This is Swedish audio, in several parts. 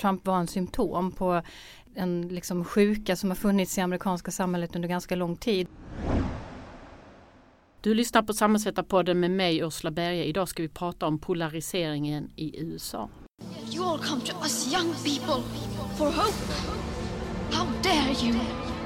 Trump var en symptom på en liksom sjuka som har funnits i amerikanska samhället under ganska lång tid. Du lyssnar på Samhällsvetarpodden med mig Ursula Berge. Idag ska vi prata om polariseringen i USA. You all come to us young people for hope. How dare you?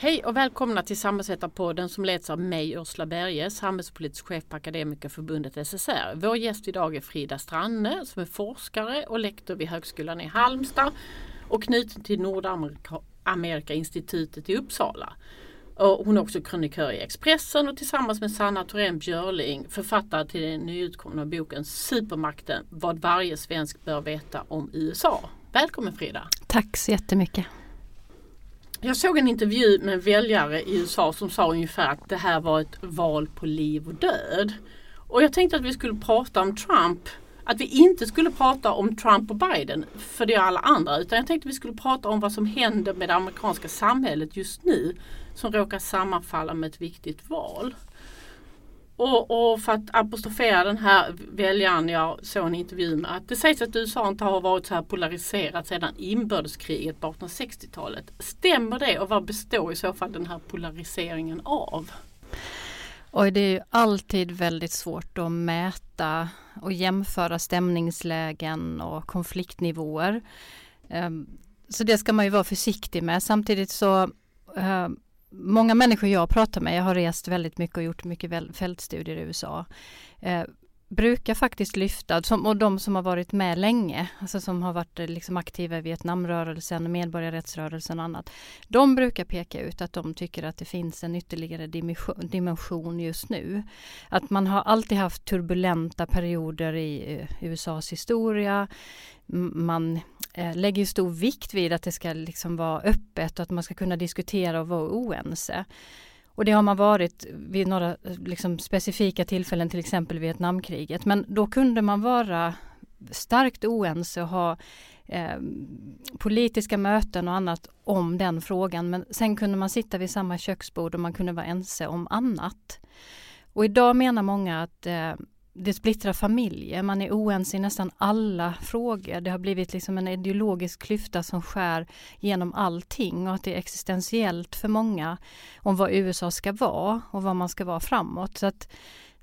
Hej och välkomna till Samhällsvetarpodden som leds av mig Ursula Berge, samhällspolitisk chef på Akademikerförbundet SSR. Vår gäst idag är Frida Stranne som är forskare och lektor vid Högskolan i Halmstad och knuten till Nordamerikainstitutet i Uppsala. Och hon är också krönikör i Expressen och tillsammans med Sanna Thorén Björling författare till den nyutkomna boken Supermakten vad varje svensk bör veta om USA. Välkommen Frida! Tack så jättemycket! Jag såg en intervju med en väljare i USA som sa ungefär att det här var ett val på liv och död. Och jag tänkte att vi skulle prata om Trump. Att vi inte skulle prata om Trump och Biden, för det är alla andra. Utan jag tänkte att vi skulle prata om vad som händer med det amerikanska samhället just nu. Som råkar sammanfalla med ett viktigt val. Och, och, för att apostrofera den här väljaren jag såg en intervju med att det sägs att USA inte har varit så här polariserat sedan inbördeskriget på 1860-talet. Stämmer det och vad består i så fall den här polariseringen av? Oj, det är ju alltid väldigt svårt att mäta och jämföra stämningslägen och konfliktnivåer. Ehm, så det ska man ju vara försiktig med. Samtidigt så eh, många människor jag pratar med, jag har rest väldigt mycket och gjort mycket fältstudier i USA, eh, brukar faktiskt lyfta, som, och de som har varit med länge, alltså som har varit eh, liksom aktiva i Vietnamrörelsen, medborgarrättsrörelsen och annat. De brukar peka ut att de tycker att det finns en ytterligare dimension, dimension just nu. Att man har alltid haft turbulenta perioder i eh, uh, USAs historia. Man Eh, lägger stor vikt vid att det ska liksom vara öppet och att man ska kunna diskutera och vara oense. Och det har man varit vid några eh, liksom, specifika tillfällen, till exempel Vietnamkriget. Men då kunde man vara starkt oense och ha eh, politiska möten och annat om den frågan. Men sen kunde man sitta vid samma köksbord och man kunde vara ense om annat. Och idag menar många att eh, det splittrar familjer, man är oense i nästan alla frågor. Det har blivit liksom en ideologisk klyfta som skär genom allting och att det är existentiellt för många om vad USA ska vara och vad man ska vara framåt. Så att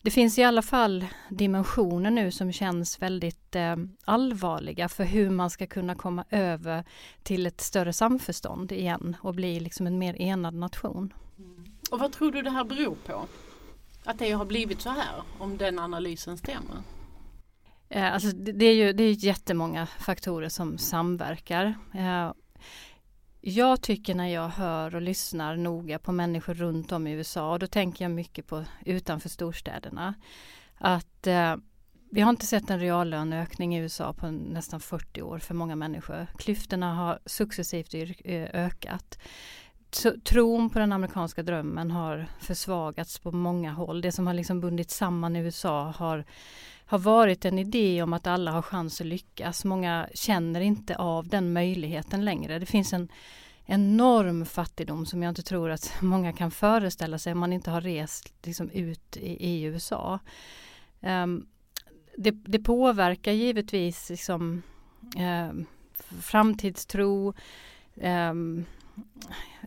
det finns i alla fall dimensioner nu som känns väldigt eh, allvarliga för hur man ska kunna komma över till ett större samförstånd igen och bli liksom en mer enad nation. Mm. Och vad tror du det här beror på? Att det har blivit så här, om den analysen stämmer? Eh, alltså det, är ju det är jättemånga faktorer som samverkar. Eh, jag tycker när jag hör och lyssnar noga på människor runt om i USA, och då tänker jag mycket på utanför storstäderna, att eh, vi har inte sett en reallöneökning i USA på nästan 40 år för många människor. Klyftorna har successivt eh, ökat tron på den amerikanska drömmen har försvagats på många håll. Det som har liksom bundit samman USA har, har varit en idé om att alla har chans att lyckas. Många känner inte av den möjligheten längre. Det finns en enorm fattigdom som jag inte tror att många kan föreställa sig om man inte har rest liksom ut i, i USA. Um, det, det, påverkar givetvis liksom, um, framtidstro, um,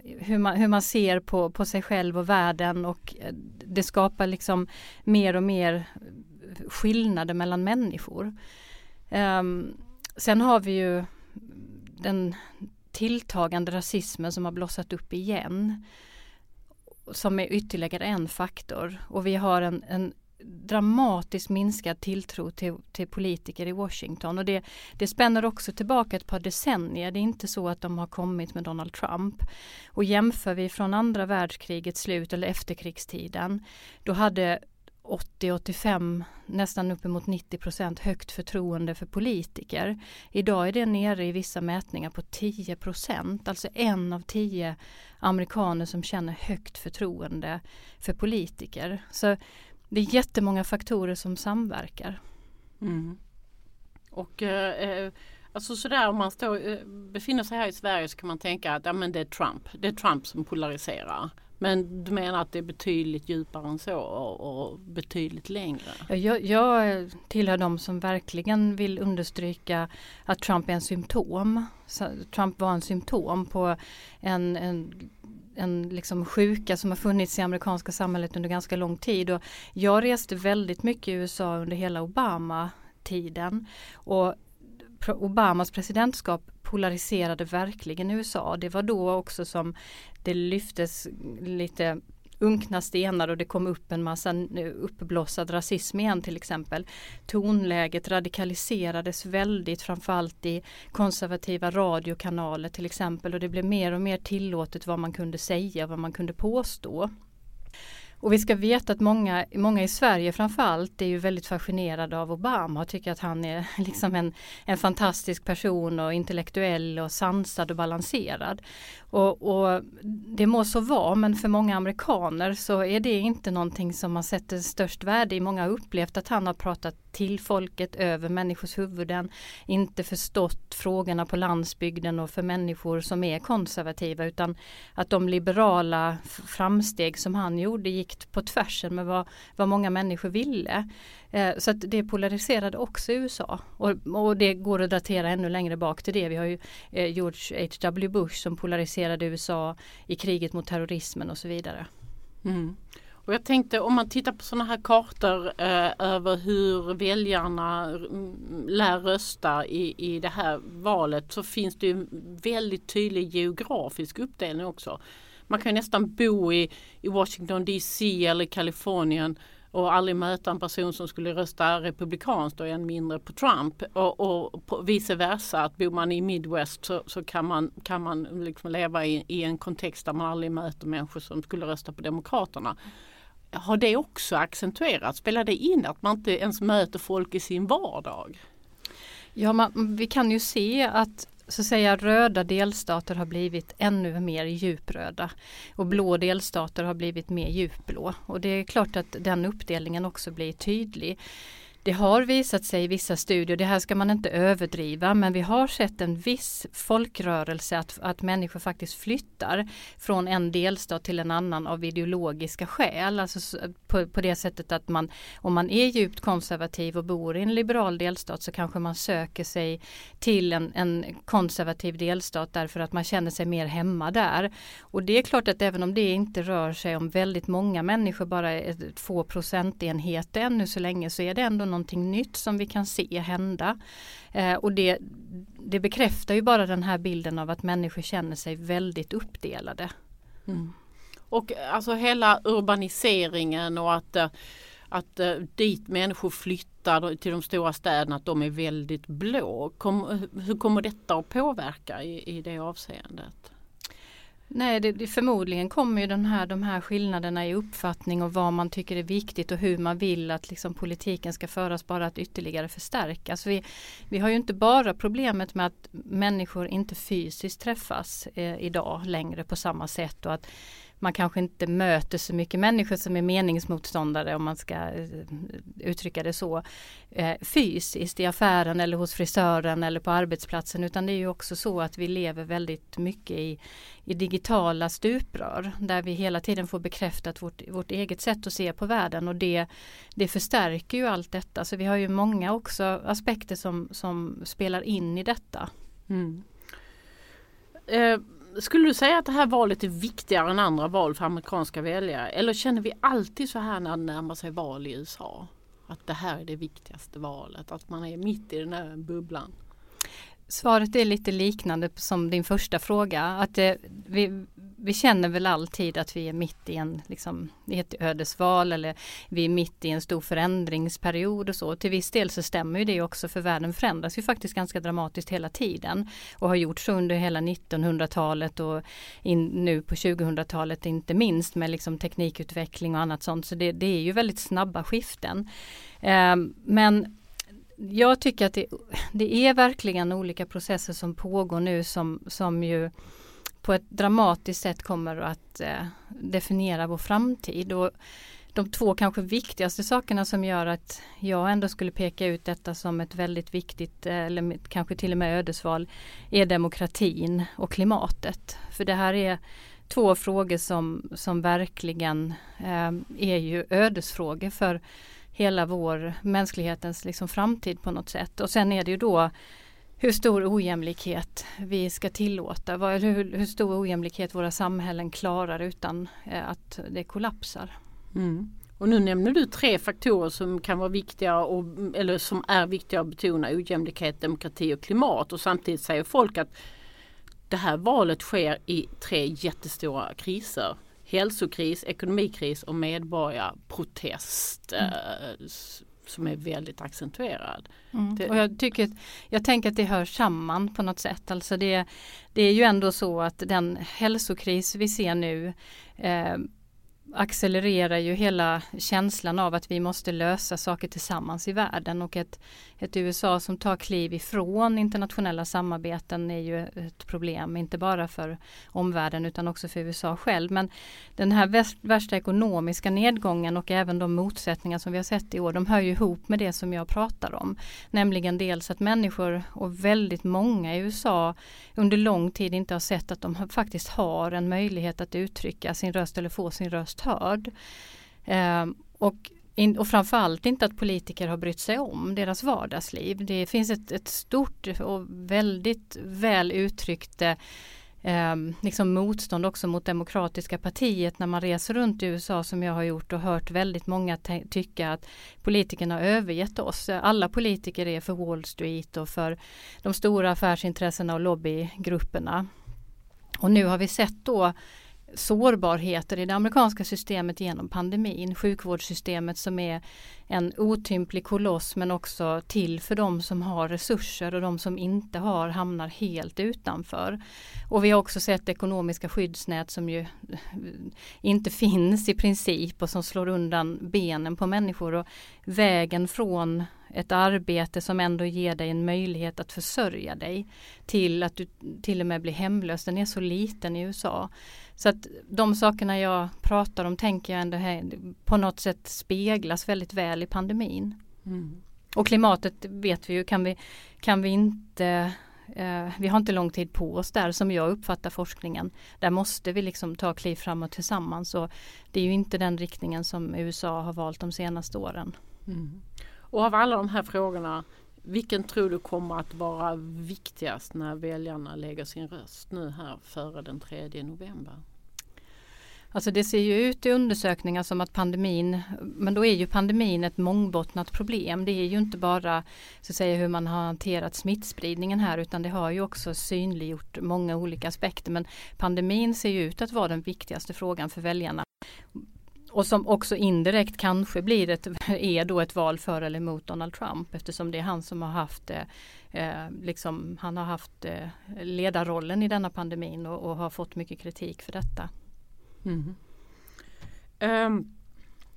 hur man, hur man ser på, på sig själv och världen och eh, det skapar liksom mer och mer skillnader mellan människor. Um, sen har vi ju den tilltagande rasismen som har blossat upp igen. Som är ytterligare en faktor och vi har en, en dramatiskt minskad tilltro till, till, politiker i Washington och det, det spänner också tillbaka ett par decennier. Det är inte så att de har kommit med Donald Trump. Och jämför vi från andra världskrigets slut eller efterkrigstiden då hade 80-85, nästan uppemot 90 procent högt förtroende för politiker. Idag är det nere i vissa mätningar på 10 procent, alltså en av tio amerikaner som känner högt förtroende för politiker. Så det är jättemånga faktorer som samverkar. Mm. Och eh, eh Alltså sådär om man står, eh, befinner sig här i Sverige så kan man tänka att ja, men det är Trump. Det är Trump som polariserar. Men du menar att det är betydligt djupare än så och, och betydligt längre? Jag, jag tillhör de som verkligen vill understryka att Trump är en symptom. Trump var en symptom på en, en en liksom sjuka som har funnits i amerikanska samhället under ganska lång tid. Och jag reste väldigt mycket i USA under hela Obama-tiden. Och Obamas presidentskap polariserade verkligen USA. Det var då också som det lyftes lite unkna stenar och det kom upp en massa uppblossad rasism igen till exempel. Tonläget radikaliserades väldigt framförallt i konservativa radiokanaler till exempel och det blev mer och mer tillåtet vad man kunde säga, vad man kunde påstå. Och vi ska veta att många, många i Sverige framförallt är ju väldigt fascinerade av Obama och tycker att han är liksom en, en fantastisk person och intellektuell och sansad och balanserad. Och, och, det må så vara men för många amerikaner så är det inte någonting som man sätter störst värde i. Många har upplevt att han har pratat till folket över människors huvuden, inte förstått frågorna på landsbygden och för människor som är konservativa utan att de liberala framsteg som han gjorde gick på tvärsen med vad, vad många människor ville. Eh, så att det polariserade också USA och, och, det går att datera ännu längre bak till det. Vi har ju eh, George H.W. Bush som polariserade USA i kriget mot terrorismen och så vidare. Mm. Och jag tänkte om man tittar på sådana här kartor eh, över hur väljarna mm, lär rösta i, i det här valet så finns det ju väldigt tydlig geografisk uppdelning också. Man kan nästan bo i, i Washington DC eller Kalifornien och aldrig möta en person som skulle rösta republikanskt och än mindre på Trump. Och, och vice versa, att bor man i Midwest så, så kan man, kan man liksom leva i, i, en kontext där man aldrig möter människor som skulle rösta på Demokraterna. Har det också accentuerats? Spelar det in att man inte ens möter folk i sin vardag? Ja, man, vi kan ju se att så att säga röda delstater har blivit ännu mer djupröda och blå delstater har blivit mer djupblå. Och det är klart att den uppdelningen också blir tydlig. Det har visat sig i vissa studier, det här ska man inte överdriva, men vi har sett en viss folkrörelse att, att människor faktiskt flyttar från en delstat till en annan av ideologiska skäl. Alltså på, på det sättet att man, om man är djupt konservativ och bor i en liberal delstat så kanske man söker sig till en, en konservativ delstat därför att man känner sig mer hemma där. Och det är klart att även om det inte rör sig om väldigt många människor, bara två procentenheter ännu så länge, så är det ändå någonting nytt som vi kan se hända. Eh, och det, det bekräftar ju bara den här bilden av att människor känner sig väldigt uppdelade. Mm. Och alltså hela urbaniseringen och att, eh, att eh, dit människor flyttar till de stora städerna att de är väldigt blå. Kom, eh, hur kommer detta att påverka i, i det avseendet? Nej, det, det, förmodligen kommer ju den här, de här skillnaderna i uppfattning och vad man tycker är viktigt och hur man vill att liksom politiken ska föras bara att ytterligare förstärkas. Vi, vi har ju inte bara problemet med att människor inte fysiskt träffas eh, idag längre på samma sätt och att man kanske inte möter så mycket människor som är meningsmotståndare om man ska eh, uttrycka det så eh, fysiskt i affären eller hos frisören eller på arbetsplatsen utan det är ju också så att vi lever väldigt mycket i, i digitala stuprör där vi hela tiden får bekräftat vårt, vårt eget sätt att se på världen och det, det förstärker ju allt detta så vi har ju många också aspekter som, som spelar in i detta. Mm. Eh skulle du säga att det här valet är viktigare än andra val för amerikanska väljare? Eller känner vi alltid så här när det närmar sig val i USA? Att det här är det viktigaste valet, att man är mitt i den här bubblan? Svaret är lite liknande som din första fråga. Att det, vi, vi känner väl alltid att vi är mitt i en liksom, ett ödesval eller vi är mitt i en stor förändringsperiod och så. Till viss del så stämmer ju det också för världen förändras ju faktiskt ganska dramatiskt hela tiden och har gjort så under hela 1900-talet och in, nu på 2000-talet inte minst med liksom teknikutveckling och annat sånt. Så det, det är ju väldigt snabba skiften. Eh, men jag tycker att det, det, är verkligen olika processer som pågår nu som, som ju på ett dramatiskt sätt kommer att eh, definiera vår framtid. Och de två kanske viktigaste sakerna som gör att jag ändå skulle peka ut detta som ett väldigt viktigt eh, eller kanske till och med ödesval är demokratin och klimatet. För det här är två frågor som, som verkligen eh, är ju ödesfrågor för hela vår mänsklighetens liksom framtid på något sätt. Och sen är det ju då hur stor ojämlikhet vi ska tillåta, hur, hur stor ojämlikhet våra samhällen klarar utan eh, att det kollapsar. Mm. Och nu nämner du tre faktorer som kan vara viktiga och, eller som är viktiga att betona ojämlikhet, demokrati och klimat och samtidigt säger folk att det här valet sker i tre jättestora kriser. Hälsokris, ekonomikris och medborgarprotest. Mm. Eh, som är väldigt accentuerad. Mm. Och jag, tycker, jag tänker att det hör samman på något sätt. Alltså det, det är ju ändå så att den hälsokris vi ser nu eh, accelererar ju hela känslan av att vi måste lösa saker tillsammans i världen och ett, ett USA som tar kliv ifrån internationella samarbeten är ju ett problem, inte bara för omvärlden utan också för USA själv. Men den här värsta ekonomiska nedgången och även de motsättningar som vi har sett i år, de hör ju ihop med det som jag pratar om. Nämligen dels att människor och väldigt många i USA under lång tid inte har sett att de faktiskt har en möjlighet att uttrycka sin röst eller få sin röst hörd. Eh, och in, och framförallt inte att politiker har brytt sig om deras vardagsliv. Det finns ett, ett stort och väldigt väl uttryckt eh, liksom motstånd också mot Demokratiska partiet när man reser runt i USA som jag har gjort och hört väldigt många tycka att politikerna har övergett oss. Alla politiker är för Wall Street och för de stora affärsintressena och lobbygrupperna. Och nu har vi sett då sårbarheter i det amerikanska systemet genom pandemin. Sjukvårdssystemet som är en otymplig koloss men också till för de som har resurser och de som inte har hamnar helt utanför. Och vi har också sett ekonomiska skyddsnät som ju inte finns i princip och som slår undan benen på människor och vägen från ett arbete som ändå ger dig en möjlighet att försörja dig till att du till och med blir hemlös. Den är så liten i USA. Så att de sakerna jag pratar om tänker jag ändå här, på något sätt speglas väldigt väl i pandemin. Mm. Och klimatet vet vi ju kan vi, kan vi inte eh, vi har inte lång tid på oss där som jag uppfattar forskningen. Där måste vi liksom ta kliv framåt tillsammans och det är ju inte den riktningen som USA har valt de senaste åren. Mm. Och av alla de här frågorna, vilken tror du kommer att vara viktigast när väljarna lägger sin röst nu här före den 3 november? Alltså det ser ju ut i undersökningar som att pandemin, men då är ju pandemin ett mångbottnat problem. Det är ju inte bara så att säga, hur man har hanterat smittspridningen här utan det har ju också synliggjort många olika aspekter. Men pandemin ser ju ut att vara den viktigaste frågan för väljarna. Och som också indirekt kanske blir ett, är då ett val för eller emot Donald Trump eftersom det är han som har haft eh, eh, liksom, han har haft eh, ledarrollen i denna pandemin och, och, har fått mycket kritik för detta. Mm. Um,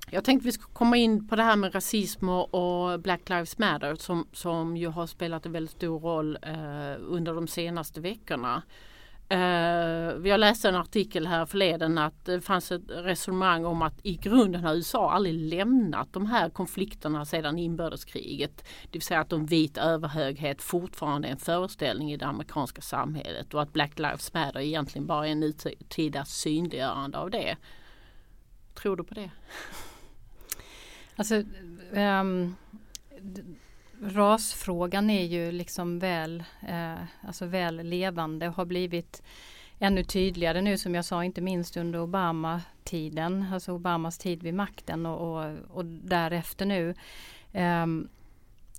jag tänkte vi ska komma in på det här med rasism och Black Lives Matter som, som ju har spelat en väldigt stor roll uh, under de senaste veckorna. Uh, jag läste en artikel här förleden att det fanns ett resonemang om att i grunden har USA aldrig lämnat de här konflikterna sedan inbördeskriget. Det vill säga att de vit överhöghet fortfarande är en föreställning i det amerikanska samhället och att Black Lives Matter egentligen bara är en nutida synliggörande av det. Tror du på det? Alltså um rasfrågan är ju liksom väl, eh, alltså väl levande och har blivit ännu tydligare nu som jag sa inte minst under Obama-tiden, alltså Obamas tid vid makten och, och, och därefter nu. Eh,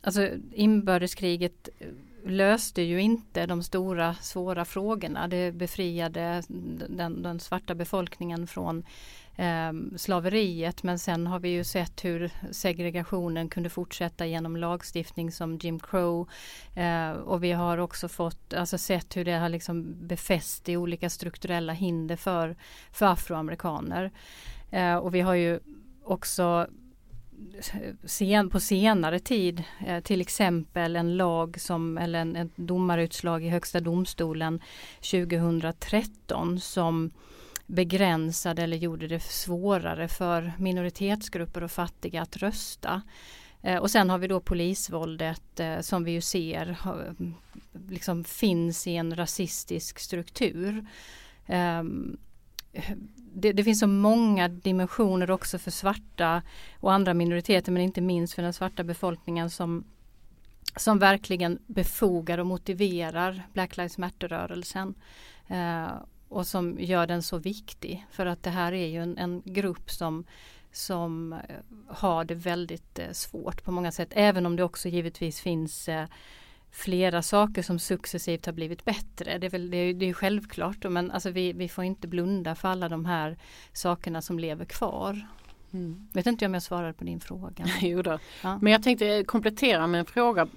alltså inbördeskriget löste ju inte de stora svåra frågorna. Det befriade den, den svarta befolkningen från eh, slaveriet men sen har vi ju sett hur segregationen kunde fortsätta genom lagstiftning som Jim Crow eh, och vi har också fått, alltså sett hur det har liksom befäst i olika strukturella hinder för, för afroamerikaner. Eh, och vi har ju också sen, på senare tid eh, till exempel en lag som eller en, en domarutslag i Högsta domstolen 2013 som begränsade eller gjorde det svårare för minoritetsgrupper och fattiga att rösta. Eh, och sen har vi då polisvåldet eh, som vi ju ser liksom finns i en rasistisk struktur. Ehm, det, det, finns så många dimensioner också för svarta och andra minoriteter men inte minst för den svarta befolkningen som, som verkligen befogar och motiverar Black Lives Matter-rörelsen. Eh, och som gör den så viktig för att det här är ju en, en grupp som som eh, har det väldigt eh, svårt på många sätt även om det också givetvis finns eh, flera saker som successivt har blivit bättre. Det är, väl, det är, det är självklart men alltså vi, vi får inte blunda för alla de här sakerna som lever kvar. Mm. Vet inte om jag svarar på din fråga. jo då. Ja. Men jag tänkte komplettera med en fråga.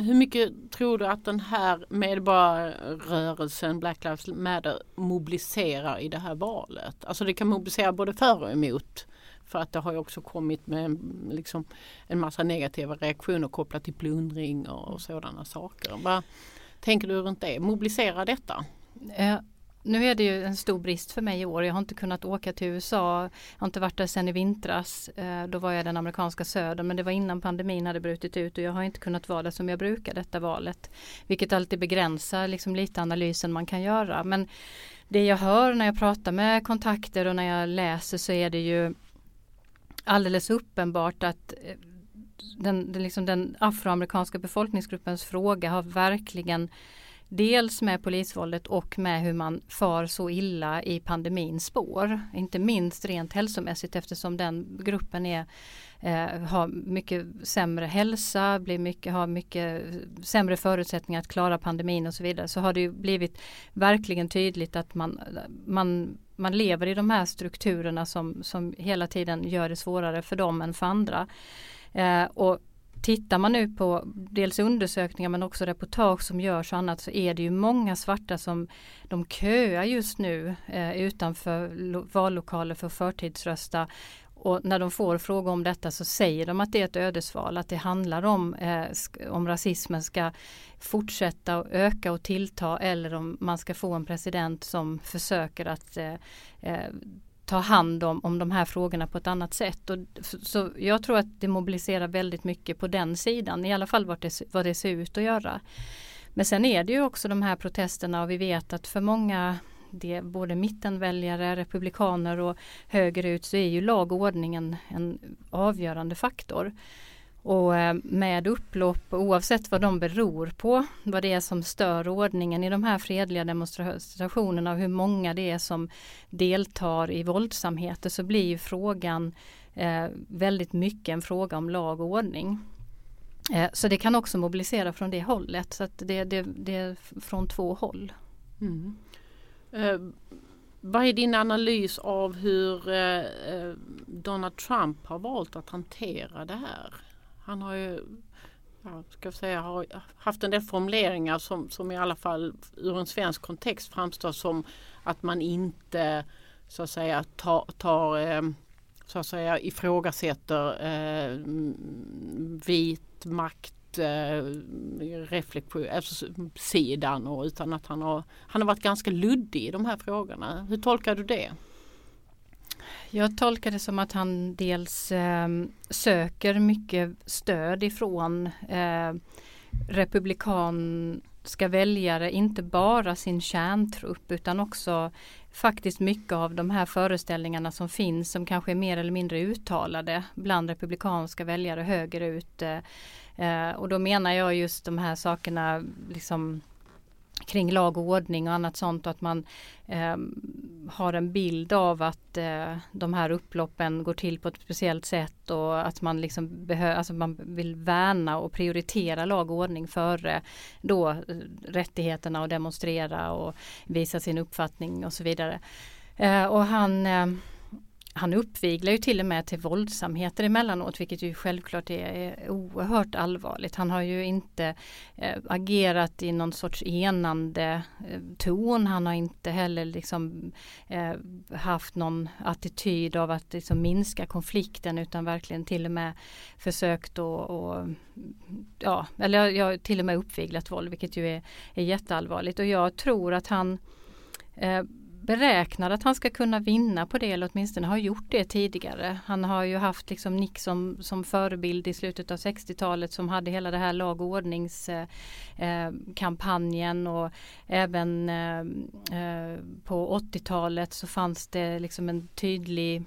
Hur mycket tror du att den här medborgarrörelsen Black Lives Matter mobiliserar i det här valet? Alltså det kan mobilisera både för och emot. För att det har ju också kommit med liksom, en massa negativa reaktioner kopplat till plundring och sådana saker. Vad tänker du runt det? Mobilisera detta? Nu är det ju en stor brist för mig i år. Jag har inte kunnat åka till USA. Jag har inte varit där sedan i vintras. Eh, då var jag i den amerikanska södern men det var innan pandemin hade brutit ut och jag har inte kunnat vara där som jag brukar detta valet. Vilket alltid begränsar liksom lite analysen man kan göra. Men det jag hör när jag pratar med kontakter och när jag läser så är det ju alldeles uppenbart att eh, den, den, liksom den afroamerikanska befolkningsgruppens fråga har verkligen Dels med polisvåldet och med hur man far så illa i pandemins spår. Inte minst rent hälsomässigt eftersom den gruppen är, eh, har mycket sämre hälsa, blir mycket, har mycket sämre förutsättningar att klara pandemin och så vidare. Så har det blivit verkligen tydligt att man, man, man lever i de här strukturerna som, som hela tiden gör det svårare för dem än för andra. Eh, och Tittar man nu på dels undersökningar men också reportage som görs och annat så är det ju många svarta som de köar just nu eh, utanför vallokaler för att förtidsrösta. Och när de får frågor om detta så säger de att det är ett ödesval, att det handlar om eh, om rasismen ska fortsätta och öka och tillta eller om man ska få en president som försöker att eh, eh ta hand om, om de här frågorna på ett annat sätt. Och, så jag tror att det mobiliserar väldigt mycket på den sidan, i alla fall vad det, vad det ser ut att göra. Men sen är det ju också de här protesterna och vi vet att för många det, både mittenväljare, republikaner och högerut så är ju lag och ordning en avgörande faktor. Och eh, med upplopp oavsett vad de beror på, vad det är som stör ordningen i de här fredliga demonstrationerna och hur många det är som deltar i våldsamheter så blir ju frågan eh, väldigt mycket en fråga om lag och ordning. Eh, så det kan också mobilisera från det hållet så att det, det, det är från två håll. Mm. Eh, vad är din analys av hur eh, eh Donald Trump har valt att hantera det här? Han har ju ja, ska jag säga, har haft en del formuleringar som, som i alla fall ur en svensk kontext framstår som att man inte så att säga tar, tar ehm, så att säga ifrågasätter eh, vit makt eh, reflektion, alltså sidan och utan att han har, han har varit ganska luddig i de här frågorna. Hur tolkar du det? Jag tolkar det som att han dels eh, söker mycket stöd ifrån eh, republikanska väljare, inte bara sin kärntrupp utan också faktiskt mycket av de här föreställningarna som finns som kanske är mer eller mindre uttalade bland republikanska väljare högerut. Eh, eh, och då menar jag just de här sakerna liksom kring lag och ordning och annat sånt och att man eh, har en bild av att eh, de här upploppen går till på ett speciellt sätt och att man liksom behöver, alltså man vill värna och prioritera lag och ordning före då eh, rättigheterna att demonstrera och visa sin uppfattning och så vidare. Eh, och han eh, han uppviglar ju till och med till våldsamheter emellanåt vilket ju självklart är, oerhört allvarligt. Han har ju inte eh, agerat i någon sorts enande eh, ton. Han har inte heller liksom eh, haft någon attityd av att liksom minska konflikten utan verkligen till och med försökt och, och, ja, eller jag till och med uppviglat våld vilket ju är, är jätteallvarligt och jag tror att han eh, beräknar att han ska kunna vinna på det eller åtminstone har gjort det tidigare. Han har ju haft liksom Nixon som förebild i slutet av 60-talet som hade hela det här lag och ordningskampanjen eh, och även eh, eh på 80-talet så fanns det liksom en tydlig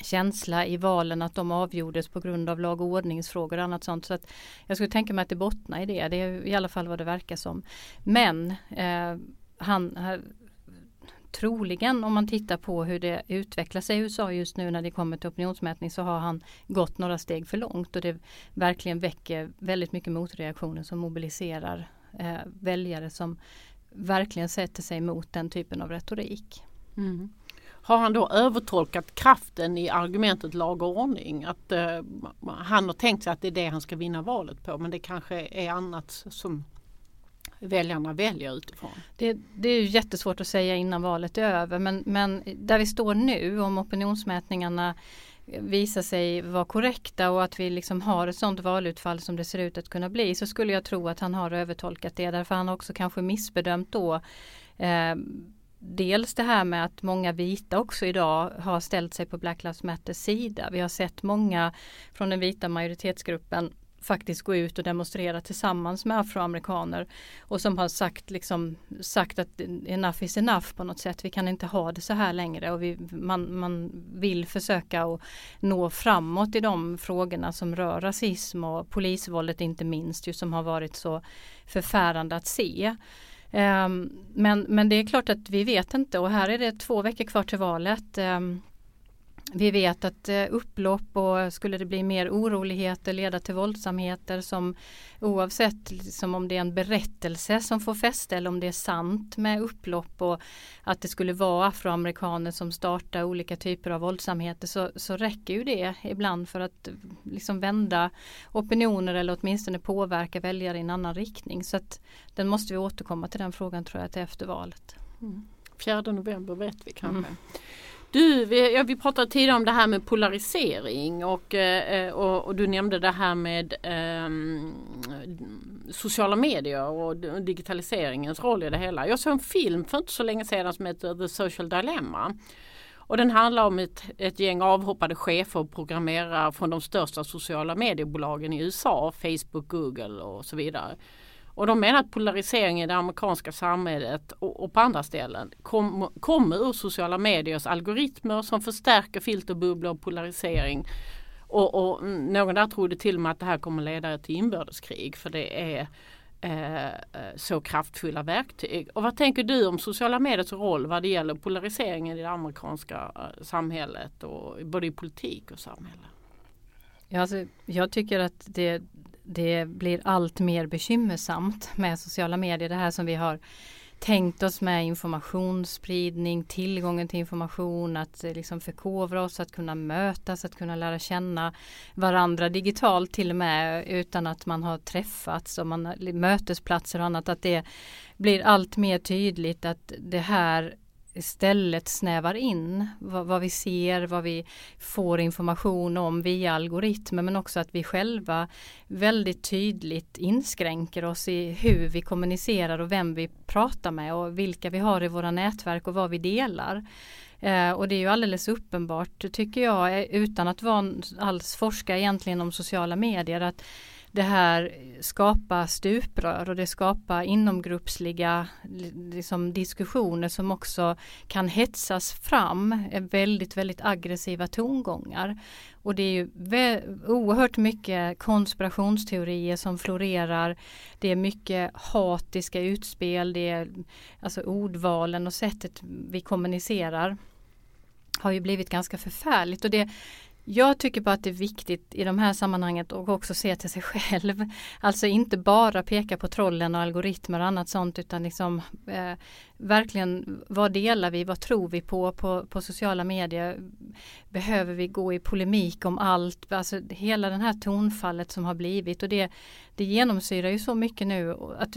känsla i valen att de avgjordes på grund av lag och ordningsfrågor och annat sånt. Så att jag skulle tänka mig att det bottnar i det. Det är i alla fall vad det verkar som. Men eh, han troligen om man tittar på hur det utvecklar sig i USA just nu när det kommer till opinionsmätning så har han gått några steg för långt och det verkligen väcker väldigt mycket motreaktioner som mobiliserar eh, väljare som verkligen sätter sig emot den typen av retorik. Mm. Har han då övertolkat kraften i argumentet lag och ordning? Att eh, han har tänkt sig att det är det han ska vinna valet på men det kanske är annat som väljarna väljer utifrån? Det, det är jättesvårt att säga innan valet är över men, men där vi står nu om opinionsmätningarna visar sig vara korrekta och att vi liksom har ett sådant valutfall som det ser ut att kunna bli så skulle jag tro att han har övertolkat det därför han har också kanske missbedömt då eh, Dels det här med att många vita också idag har ställt sig på Black Lives Matters sida. Vi har sett många från den vita majoritetsgruppen faktiskt gå ut och demonstrera tillsammans med afroamerikaner och som har sagt, liksom, sagt att enough is enough på något sätt. Vi kan inte ha det så här längre och vi, man, man vill försöka att nå framåt i de frågorna som rör rasism och polisvåldet inte minst ju som har varit så förfärande att se. Um, men, men det är klart att vi vet inte och här är det två veckor kvar till valet. Um, vi vet att eh, upplopp och skulle det bli mer oroligheter leda till våldsamheter som oavsett liksom om det är en berättelse som får fäste eller om det är sant med upplopp och att det skulle vara afroamerikaner som startar olika typer av våldsamheter så, så räcker ju det ibland för att liksom vända opinioner eller åtminstone påverka väljare i en annan riktning. Så att den måste vi återkomma till den frågan tror jag till efter valet. Mm. 4 november vet vi kanske. Mm. Du, vi, ja, vi pratade tidigare om det här med polarisering och, eh, eh och, och, du nämnde det här med eh, sociala medier och digitaliseringens roll i det hela. Jag såg en film för inte så länge sedan som heter The Social Dilemma. Och den handlar om ett, ett gäng avhoppade chefer och programmerare från de största sociala mediebolagen i USA, Facebook, Google och så vidare. Och de menar att polariseringen i det amerikanska samhället och, och på andra ställen kom, kommer ur sociala mediers algoritmer som förstärker filterbubblor och polarisering. Och, och någon där trodde till och med att det här kommer leda till inbördeskrig för det är eh, eh så kraftfulla verktyg. Och vad tänker du om sociala mediers roll vad det gäller polariseringen i det amerikanska eh, samhället och både i politik och samhälle? Ja, alltså, jag tycker att det, det blir allt mer bekymmersamt med sociala medier. Det här som vi har tänkt oss med informationsspridning, tillgången till information, att eh, liksom förkovra oss, att kunna mötas, att kunna lära känna varandra digitalt till och med utan att man har träffats och man mötesplatser och annat. Att det blir allt mer tydligt att det här istället snävar in vad, vad, vi ser, vad vi får information om via algoritmer men också att vi själva väldigt tydligt inskränker oss i hur vi kommunicerar och vem vi pratar med och vilka vi har i våra nätverk och vad vi delar. Eh, och det är ju alldeles uppenbart tycker jag eh, utan att vara alls forska egentligen om sociala medier att det här skapar stuprör och det skapar inomgruppsliga liksom, diskussioner som också kan hetsas fram, väldigt, väldigt aggressiva tongångar. Och det är ju oerhört mycket konspirationsteorier som florerar. Det är mycket hatiska utspel, det är alltså ordvalen och sättet vi kommunicerar har ju blivit ganska förfärligt och det, jag tycker bara att det är viktigt i de här sammanhanget och också se till sig själv. Alltså inte bara peka på trollen och algoritmer och annat sånt utan liksom eh, verkligen vad delar vi, vad tror vi på, på på sociala medier? Behöver vi gå i polemik om allt? Alltså hela den här tonfallet som har blivit och det, det genomsyrar ju så mycket nu att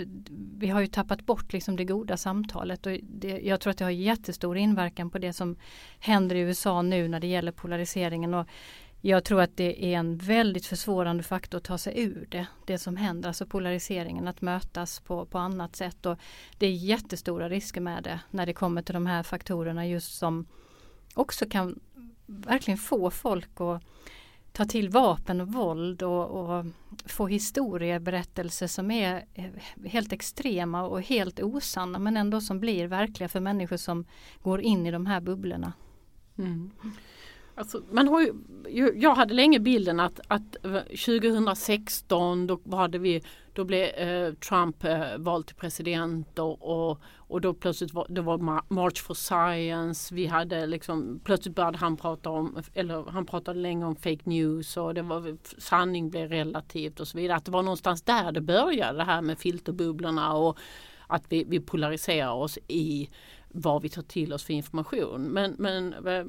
vi har ju tappat bort liksom det goda samtalet och det, jag tror att det har jättestor inverkan på det som händer i USA nu när det gäller polariseringen och jag tror att det är en väldigt försvårande faktor att ta sig ur det. Det som händer, alltså polariseringen, att mötas på, på annat sätt. Och det är jättestora risker med det när det kommer till de här faktorerna just som också kan verkligen få folk att ta till vapen och våld och, och få historieberättelser som är eh, helt extrema och helt osanna men ändå som blir verkliga för människor som går in i de här bubblorna. Mm. Alltså, man har ju, jag hade länge bilden att, att 2016 då, hade vi, då blev eh, Trump eh, vald till president och, och, och då plötsligt var det var March for Science. Vi hade liksom, plötsligt började han prata om, eller han pratade länge om fake news och det var, sanning blev relativt och så vidare. Att det var någonstans där det började det här med filterbubblorna och att vi, vi polariserar oss i vad vi tar till oss för information. Men, men eh,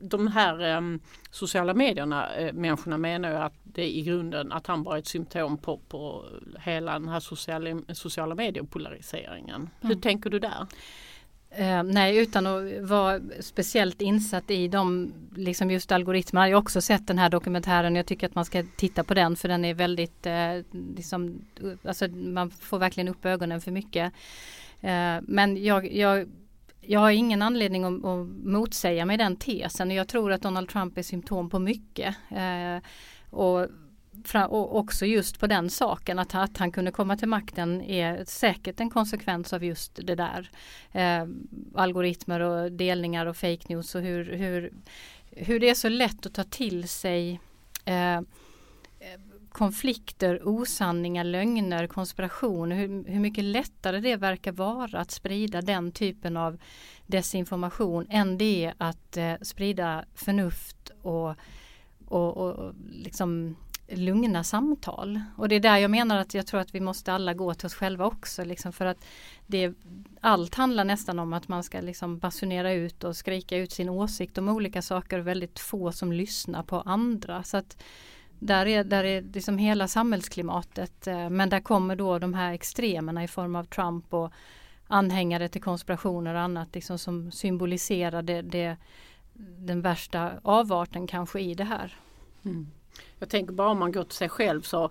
de här um, sociala medierna, uh, människorna menar ju att det är i grunden att han bara är ett symptom på, på hela den här sociala, sociala medier-polariseringen. Mm. Hur tänker du där? Uh, nej, utan att vara speciellt insatt i de, liksom just algoritmerna. Jag har också sett den här dokumentären. Jag tycker att man ska titta på den för den är väldigt, uh, liksom, alltså man får verkligen upp ögonen för mycket. men jag, jag jag har ingen anledning att, att motsäga mig den tesen. Jag tror att Donald Trump är symptom på mycket. Eh, och, och, också just på den saken att, att han kunde komma till makten är säkert en konsekvens av just det där. Eh, algoritmer och delningar och fake news och hur, hur, hur det är så lätt att ta till sig eh, konflikter, osanningar, lögner, konspirationer, hur, hur mycket lättare det verkar vara att sprida den typen av desinformation än det är att eh, sprida förnuft och, och, och liksom lugna samtal. Och det är där jag menar att jag tror att vi måste alla gå till oss själva också. Liksom för att det, allt handlar nästan om att man ska liksom basunera ut och skrika ut sin åsikt om olika saker och väldigt få som lyssnar på andra. Så att där är, där är liksom hela samhällsklimatet eh, men där kommer då de här extremerna i form av Trump och anhängare till konspirationer och annat liksom som symboliserar det, det, den värsta avarten kanske i det här. Mm. Jag tänker bara om man går till sig själv så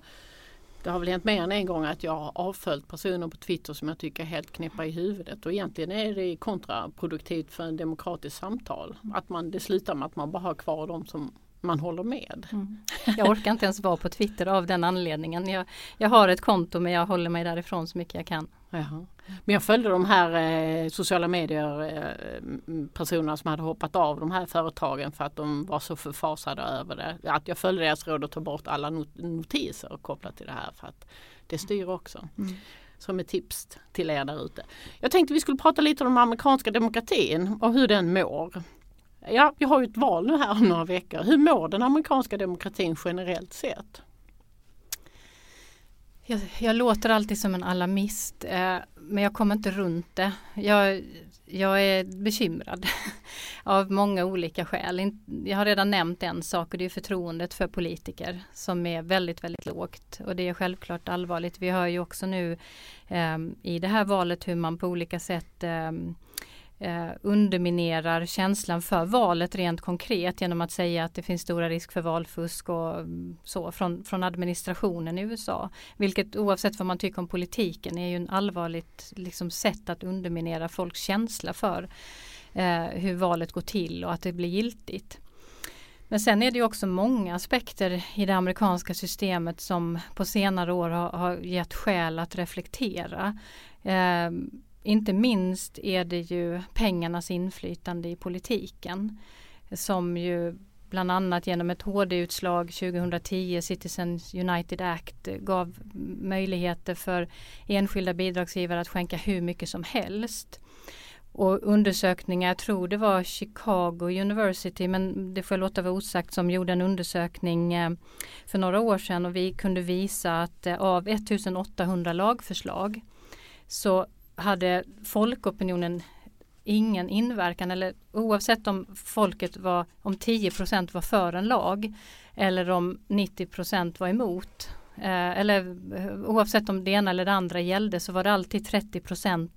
det har väl hänt mer än en gång att jag har avföljt personer på Twitter som jag tycker är helt knäppa i huvudet och egentligen är det kontraproduktivt för en demokratisk samtal. Att man, det slutar med att man bara har kvar de som man håller med. Mm. Jag orkar inte ens vara på Twitter av den anledningen. Jag, jag har ett konto men jag håller mig därifrån så mycket jag kan. Jaha. Men jag följde de här eh, sociala medier eh, personerna som hade hoppat av de här företagen för att de var så förfasade över det. Att jag följde deras råd att ta bort alla not notiser kopplat till det här för att det styr också. Mm. Som ett tips till er där ute. Jag tänkte vi skulle prata lite om den amerikanska demokratin och hur den mår. Ja, vi har ju ett val nu här om några veckor. Hur mår den amerikanska demokratin generellt sett? Jag, jag låter alltid som en alarmist eh, men jag kommer inte runt det. Jag, jag är bekymrad av många olika skäl. Jag har redan nämnt en sak och det är förtroendet för politiker som är väldigt, väldigt lågt. Och det är självklart allvarligt. Vi hör ju också nu eh, i det här valet hur man på olika sätt eh, eh, underminerar känslan för valet rent konkret genom att säga att det finns stora risk för valfusk och mm, så från, från administrationen i USA. Vilket oavsett vad man tycker om politiken är ju en allvarligt liksom, sätt att underminera folks känsla för eh, hur valet går till och att det blir giltigt. Men sen är det också många aspekter i det amerikanska systemet som på senare år har, har gett skäl att reflektera. Eh, inte minst är det ju pengarnas inflytande i politiken som ju bland annat genom ett HD-utslag 2010, Citizens United Act, gav möjligheter för enskilda bidragsgivare att skänka hur mycket som helst. Och undersökningar, jag tror det var Chicago University, men det får jag låta vara osagt, som gjorde en undersökning eh, för några år sedan och vi kunde visa att eh, av 1800 lagförslag så hade folkopinionen ingen inverkan eller oavsett om folket var om 10% var för en lag eller om 90% var emot eh, eller oavsett om det ena eller det andra gällde så var det alltid 30%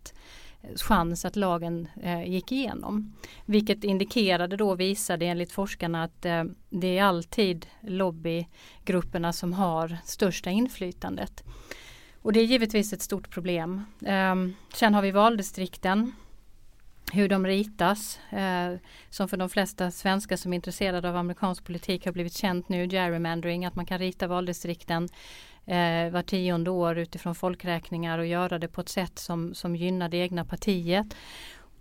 chans att lagen eh, gick igenom. Vilket indikerade då visade enligt forskarna att eh, det är alltid lobbygrupperna som har största inflytandet. Och det är givetvis ett stort problem. Eh, sen har vi valdistrikten hur de ritas. Eh, som för de flesta svenskar som är intresserade av amerikansk politik har blivit känt nu, gerrymandering, att man kan rita valdistrikten eh, var tionde år utifrån folkräkningar och göra det på ett sätt som, som gynnar det egna partiet.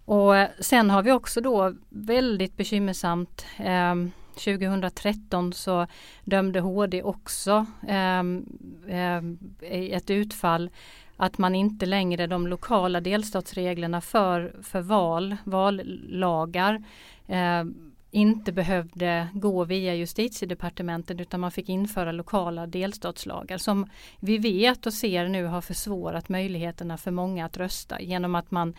Och sen har vi också då väldigt bekymmersamt eh, 2013 så dömde HD också ehm, ehm, i eh, ett utfall att man inte längre de lokala delstatsreglerna för, för val, vallagar eh, inte behövde gå via justitiedepartementet utan man fick införa lokala delstatslagar som vi vet och ser nu har försvårat möjligheterna för många att rösta genom att man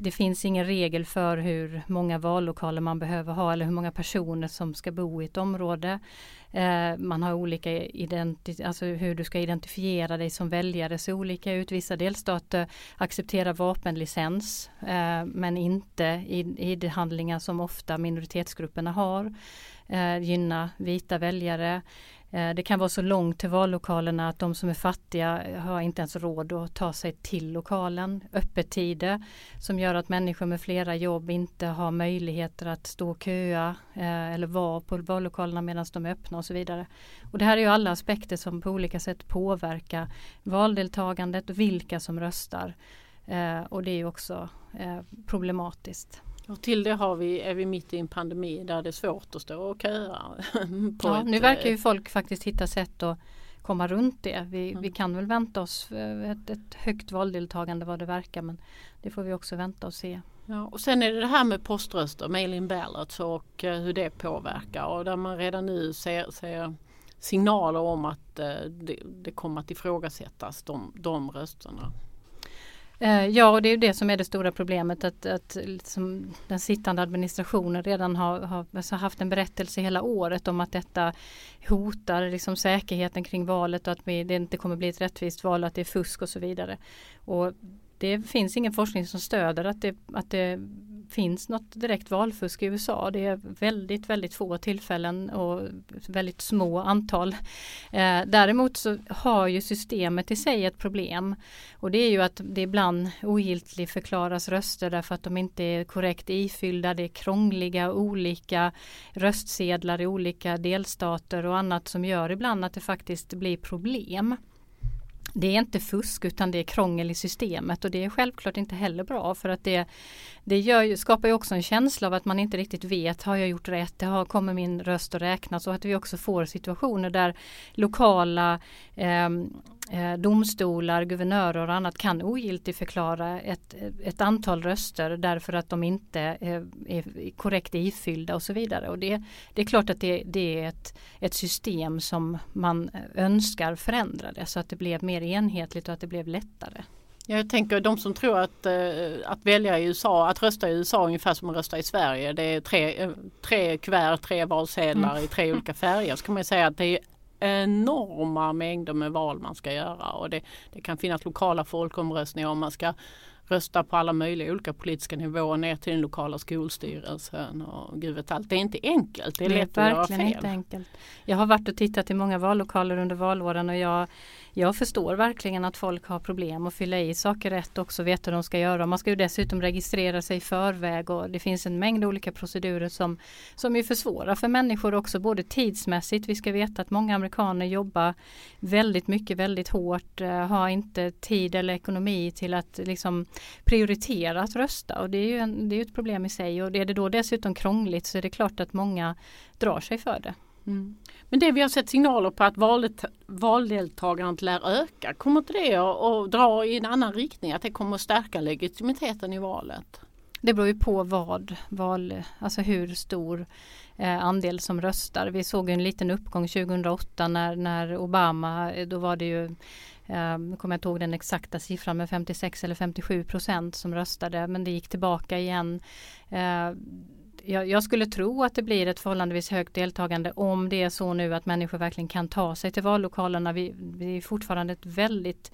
det finns ingen regel för hur många vallokaler man behöver ha eller hur många personer som ska bo i ett område. Eh, man har olika identi alltså hur du ska identifiera dig som väljare ser olika ut. Vissa delstater accepterar vapenlicens eh, men inte ID-handlingar som ofta minoritetsgrupperna har. Eh, gynna vita väljare. Eh, det kan vara så långt till vallokalerna att de som är fattiga eh, har inte ens råd att ta sig till lokalen. Öppettider som gör att människor med flera jobb inte har möjligheter att stå och köa eh, eller vara på vallokalerna medan de är öppna och så vidare. Och det här är ju alla aspekter som på olika sätt påverkar valdeltagandet och vilka som röstar. Och det är också problematiskt. Och till det har vi, är vi mitt i en pandemi där det är svårt att stå och köa. ja, nu verkar ju eh, folk faktiskt hitta sätt att komma runt det. Vi, mm. vi kan väl vänta oss ett, ett högt valdeltagande vad det verkar men det får vi också vänta och se. Ja, och sen är det det här med poströster, mail-in ballots och uh, hur det påverkar och där man redan nu ser, ser signaler om att det, det kommer att ifrågasättas de, de rösterna. Eh, ja, och det är det som är det stora problemet att, att liksom den sittande administrationen redan har, har alltså haft en berättelse hela året om att detta hotar liksom säkerheten kring valet och att vi, det inte kommer bli ett rättvist val och att det är fusk och så vidare. Och det finns ingen forskning som stöder att det, att det finns något direkt valfusk i USA. Det är väldigt, väldigt få tillfällen och väldigt små antal. Eh, däremot så har ju systemet i sig ett problem och det är ju att det ibland ogiltigt förklaras röster därför att de inte är korrekt ifyllda. Det är krångliga olika röstsedlar i olika delstater och annat som gör ibland att det faktiskt blir problem det är inte fusk utan det är krångel i systemet. Och det är självklart inte heller bra för att det, det gör, skapar ju också en känsla av att man inte riktigt vet, har jag gjort rätt, har, kommer min röst att räknas? Och att vi också får situationer där lokala eh, domstolar, guvernörer och annat kan ogiltigförklara ett, ett antal röster därför att de inte eh, är korrekt ifyllda och så vidare. Och det, det är klart att det, det är ett, ett system som man önskar förändrade så att det blev mer enhetligt och att det blev lättare. Jag tänker de som tror att, eh, att välja i USA, att rösta i USA ungefär som att rösta i Sverige. Det är tre, eh, tre kuvert, tre valsedlar mm. i tre olika färger. Så kan man säga att det är enorma mängder med val man ska göra och det, det kan finnas lokala folkomröstningar om man ska rösta på alla möjliga olika politiska nivåer ner till den lokala skolstyrelsen och gud vet allt. Det är inte enkelt. Det är, Det är lätt att göra verkligen fel. inte enkelt. Jag har varit och tittat i många vallokaler under valåren och jag, jag förstår verkligen att folk har problem att fylla i saker rätt också, veta hur de ska göra. Man ska ju dessutom registrera sig i förväg och det finns en mängd olika procedurer som, som ju försvårar för människor också både tidsmässigt. Vi ska veta att många amerikaner jobbar väldigt mycket, väldigt hårt, eh, har inte tid eller ekonomi till att liksom prioritera att rösta och det är ju en, det är ju ett problem i sig och är det då dessutom krångligt så är det klart att många drar sig för det. Mm. Men det vi har sett signaler på att valet, valdeltagandet lär öka, kommer inte det att, att dra i en annan riktning? Att det kommer att stärka legitimiteten i valet? Det beror ju på vad, val, alltså hur stor eh, andel som röstar. Vi såg en liten uppgång 2008 när, när Obama, eh, då var det ju eh, nu kommer jag inte ihåg den exakta siffran med 56 eller 57 procent som röstade men det gick tillbaka igen. Eh, jag, jag skulle tro att det blir ett förhållandevis högt deltagande om det är så nu att människor verkligen kan ta sig till vallokalerna. Vi, vi är fortfarande ett väldigt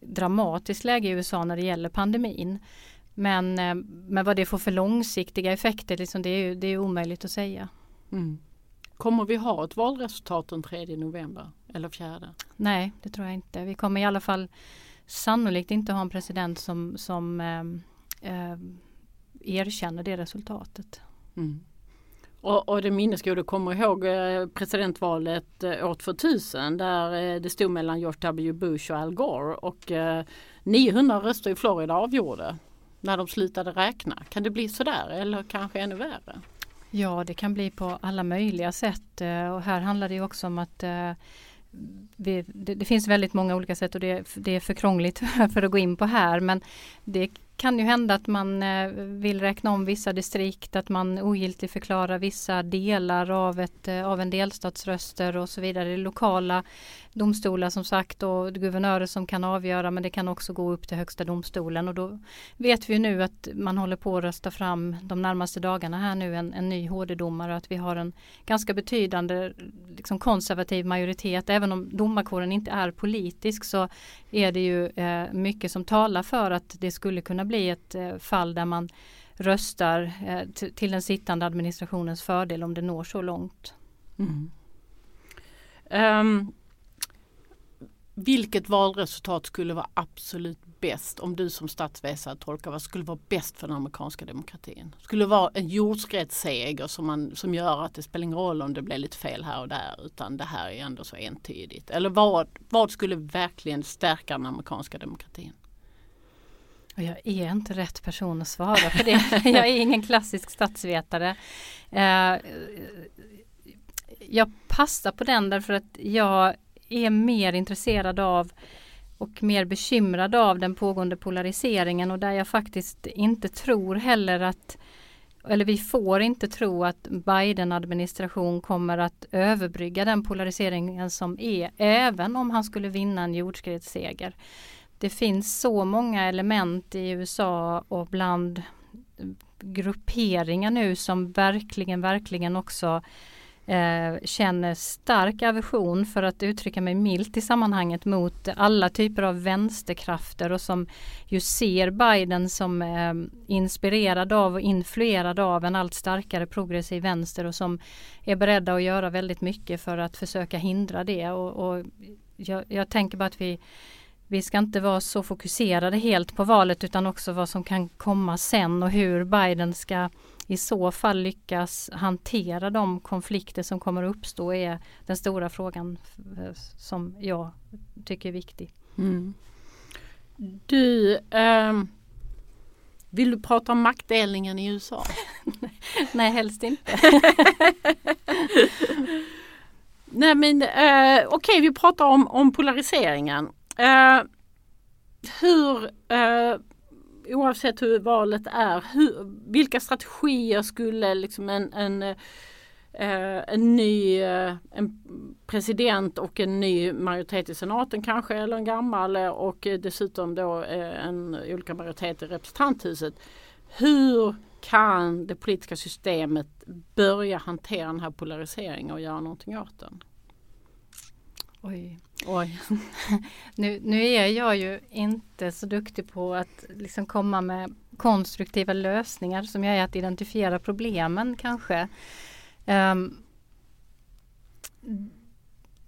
dramatiskt läge i USA när det gäller pandemin. Men, eh, men vad det får för långsiktiga effekter, liksom det, är det är omöjligt att säga. Mm. Kommer vi ha ett valresultat den 3 november eller 4? Nej, det tror jag inte. Vi kommer i alla fall sannolikt inte ha en president som, som eh, eh, erkänner det resultatet. Mm. Och, och det minnesgode kommer ihåg eh, presidentvalet eh, år 2000 där eh, det stod mellan George W Bush och Al Gore och 900 röster i Florida avgjorde när de slutade räkna. Kan det bli sådär eller kanske ännu värre? Ja, det kan bli på alla möjliga sätt och här handlar det ju också om att vi, det, det, finns väldigt många olika sätt och det, det, är för krångligt för att gå in på här men det kan ju hända att man eh, vill räkna om vissa distrikt, att man ogiltigt förklarar vissa delar av, ett, eh, av en delstatsröster och så vidare. Lokala domstolar som sagt och guvernörer som kan avgöra men det kan också gå upp till högsta domstolen och då vet vi nu att man håller på att rösta fram de närmaste dagarna här nu en, en ny HD-domare och att vi har en ganska betydande liksom konservativ majoritet. Även om domarkåren inte är politisk så är det ju eh, mycket som talar för att det skulle kunna bli ett eh, fall där man röstar eh, till den sittande administrationens fördel om det når så långt. Mm. Um, vilket valresultat skulle vara absolut bäst om du som statsvetare tolkar vad skulle vara bäst för den amerikanska demokratin? Skulle det vara en jordskredsseger som, man, som gör att det spelar ingen roll om det blir lite fel här och där utan det här är ändå så entydigt? Eller vad, vad skulle verkligen stärka den amerikanska demokratin? Jag är inte rätt person att svara på det. jag är ingen klassisk statsvetare. Eh, jag passar på den därför att jag är mer intresserad av och mer bekymrad av den pågående polariseringen och där jag faktiskt inte tror heller att eller vi får inte tro att Biden-administration kommer att överbrygga den polariseringen som är, även om han skulle vinna en jordskredsseger. Det finns så många element i USA och bland grupperingar nu som verkligen, verkligen också eh, känner stark aversion för att uttrycka mig milt i sammanhanget mot alla typer av vänsterkrafter och som ju ser Biden som eh, inspirerad av och influerad av en allt starkare progressiv vänster och som är beredda att göra väldigt mycket för att försöka hindra det. Och, och jag, jag tänker bara att vi vi ska inte vara så fokuserade helt på valet utan också vad som kan komma sen och hur Biden ska i så fall lyckas hantera de konflikter som kommer att uppstå är den stora frågan som jag tycker är viktig. Mm. Du, ähm, vill du prata om maktdelningen i USA? Nej, helst inte. Nej men äh, okej, okay, vi pratar om, om polariseringen. Eh, hur eh, oavsett hur valet är, hur, vilka strategier skulle liksom en, en, eh, en ny eh, en president och en ny majoritet i senaten kanske eller en gammal eh, och dessutom då eh, en olika majoritet i representanthuset. Hur kan det politiska systemet börja hantera den här polariseringen och göra någonting åt den? Oj. Oj. nu, nu är jag ju inte så duktig på att liksom komma med konstruktiva lösningar som jag är att identifiera problemen kanske. Um,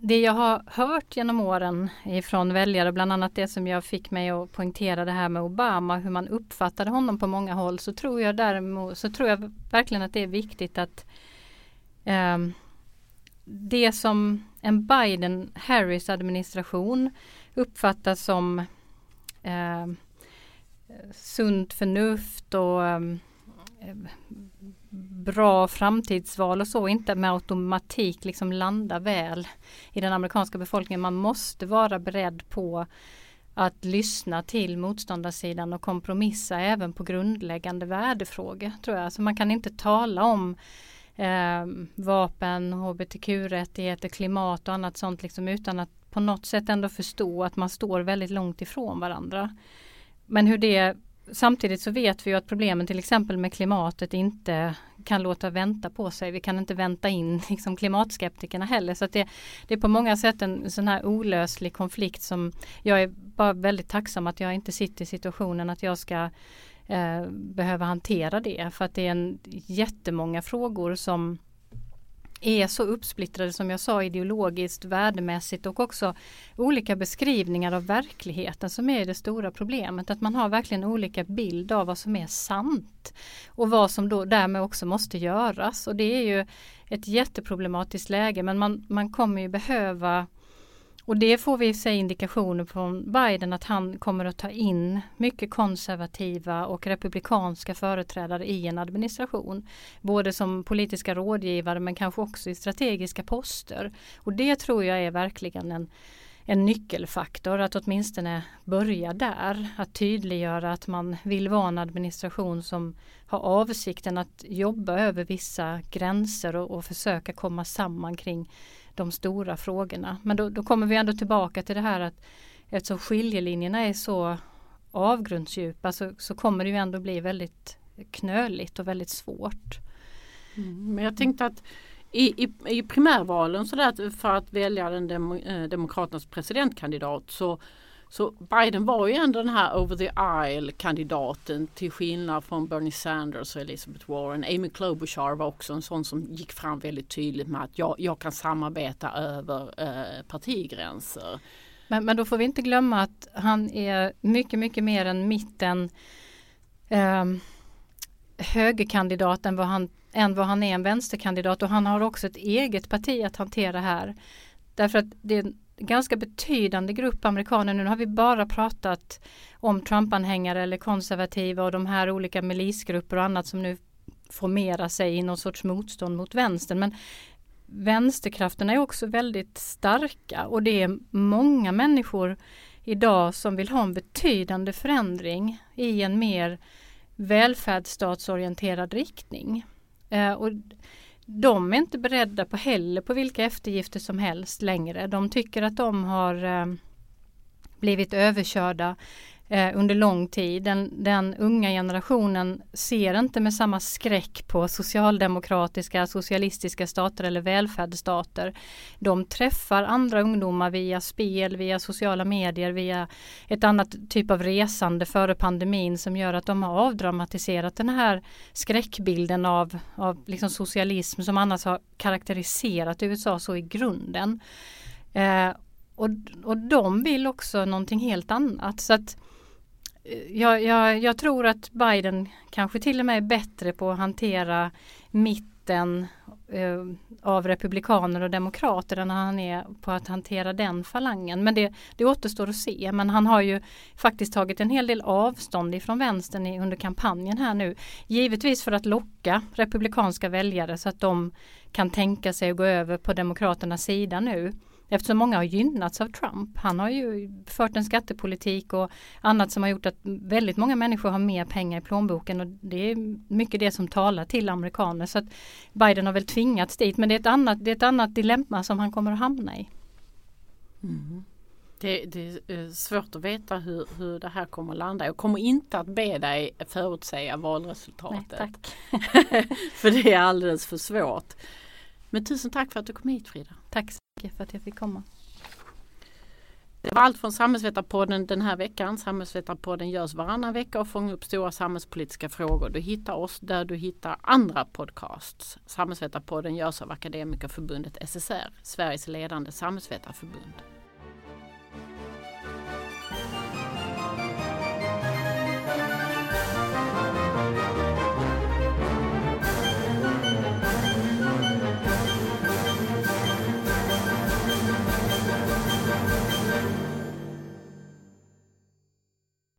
det jag har hört genom åren ifrån väljare, bland annat det som jag fick mig att poängtera det här med Obama, hur man uppfattade honom på många håll, så tror jag däremot, så tror jag verkligen att det är viktigt att um, det som en Biden-Harris administration uppfattas som eh, sunt förnuft och eh, bra framtidsval och så inte med automatik liksom landa väl i den amerikanska befolkningen. Man måste vara beredd på att lyssna till motståndarsidan och kompromissa även på grundläggande värdefrågor tror jag. Så man kan inte tala om eh, vapen, hbtq-rättigheter, klimat och annat sånt liksom utan att på något sätt ändå förstå att man står väldigt långt ifrån varandra. Men hur det Samtidigt så vet vi ju att problemen till exempel med klimatet inte kan låta vänta på sig. Vi kan inte vänta in liksom klimatskeptikerna heller. Så det, det, är på många sätt en sån här olöslig konflikt som jag är bara väldigt tacksam att jag inte sitter i situationen att jag ska eh, hantera det. För att det är en jättemånga frågor som är så uppsplittrade som jag sa ideologiskt, värdemässigt och också olika beskrivningar av verkligheten som är det stora problemet. Att man har verkligen olika bild av vad som är sant och vad som då därmed också måste göras. Och det är ju ett jätteproblematiskt läge men man, man kommer ju behöva och det får vi se indikationer från Biden att han kommer att ta in mycket konservativa och republikanska företrädare i en administration. Både som politiska rådgivare men kanske också i strategiska poster. Och det tror jag är verkligen en, en nyckelfaktor att åtminstone börja där. Att tydliggöra att man vill vara en administration som har avsikten att jobba över vissa gränser och, och försöka komma samman kring de stora frågorna. Men då, då, kommer vi ändå tillbaka till det här att eftersom skiljelinjerna är så avgrundsdjupa så, så kommer det ju ändå bli väldigt knöligt och väldigt svårt. Mm, men jag tänkte att i, i, i primärvalen så där, för att välja den dem, eh, Demokraternas presidentkandidat så så Biden var ju ändå den här over the aisle kandidaten till skillnad från Bernie Sanders och Elizabeth Warren. Amy Klobuchar var också en sån som gick fram väldigt tydligt med att jag, jag kan samarbeta över eh, partigränser. Men, men då får vi inte glömma att han är mycket, mycket mer än mitten eh, högerkandidat än vad, han, än vad han är en vänsterkandidat och han har också ett eget parti att hantera här. Därför att det ganska betydande grupp amerikaner. Nu har vi bara pratat om Trump-anhängare eller konservativa och de här olika milisgrupper och annat som nu formerar sig i någon sorts motstånd mot vänstern. Men vänsterkrafterna är också väldigt starka och det är många människor idag som vill ha en betydande förändring i en mer välfärdsstatsorienterad riktning. Eh, och de är inte beredda på heller på vilka eftergifter som helst längre. De tycker att de har eh, blivit överkörda eh, under lång tid. Den, den, unga generationen ser inte med samma skräck på socialdemokratiska, socialistiska stater eller välfärdsstater. De träffar andra ungdomar via spel, via sociala medier, via ett annat typ av resande före pandemin som gör att de har avdramatiserat den här skräckbilden av, av liksom socialism som annars har karaktäriserat USA så i grunden. Eh, och, och de vill också någonting helt annat. Så att jag, jag, jag, tror att Biden kanske till och med är bättre på att hantera mitten eh, av republikaner och demokrater än han är på att hantera den falangen. Men det, det återstår att se. Men han har ju faktiskt tagit en hel del avstånd ifrån vänstern i, under kampanjen här nu. Givetvis för att locka republikanska väljare så att de kan tänka sig att gå över på demokraternas sida nu. Eftersom många har gynnats av Trump. Han har ju fört en skattepolitik och annat som har gjort att väldigt många människor har mer pengar i plånboken och det är mycket det som talar till amerikaner. Så att Biden har väl tvingats dit men det är ett annat, det är ett annat dilemma som han kommer att hamna i. Mm. Det, det, är svårt att veta hur, hur det här kommer att landa. Jag kommer inte att be dig förutsäga valresultatet. Nej, för det är alldeles för svårt. Men tusen tack för att du kom hit Frida. Tack för att jag fick komma. Det var allt från Samhällsvetarpodden den här veckan. Samhällsvetarpodden görs varannan vecka och fångar upp stora samhällspolitiska frågor. Du hittar oss där du hittar andra podcasts. Samhällsvetarpodden görs av Akademikerförbundet SSR, Sveriges ledande samhällsvetarförbund.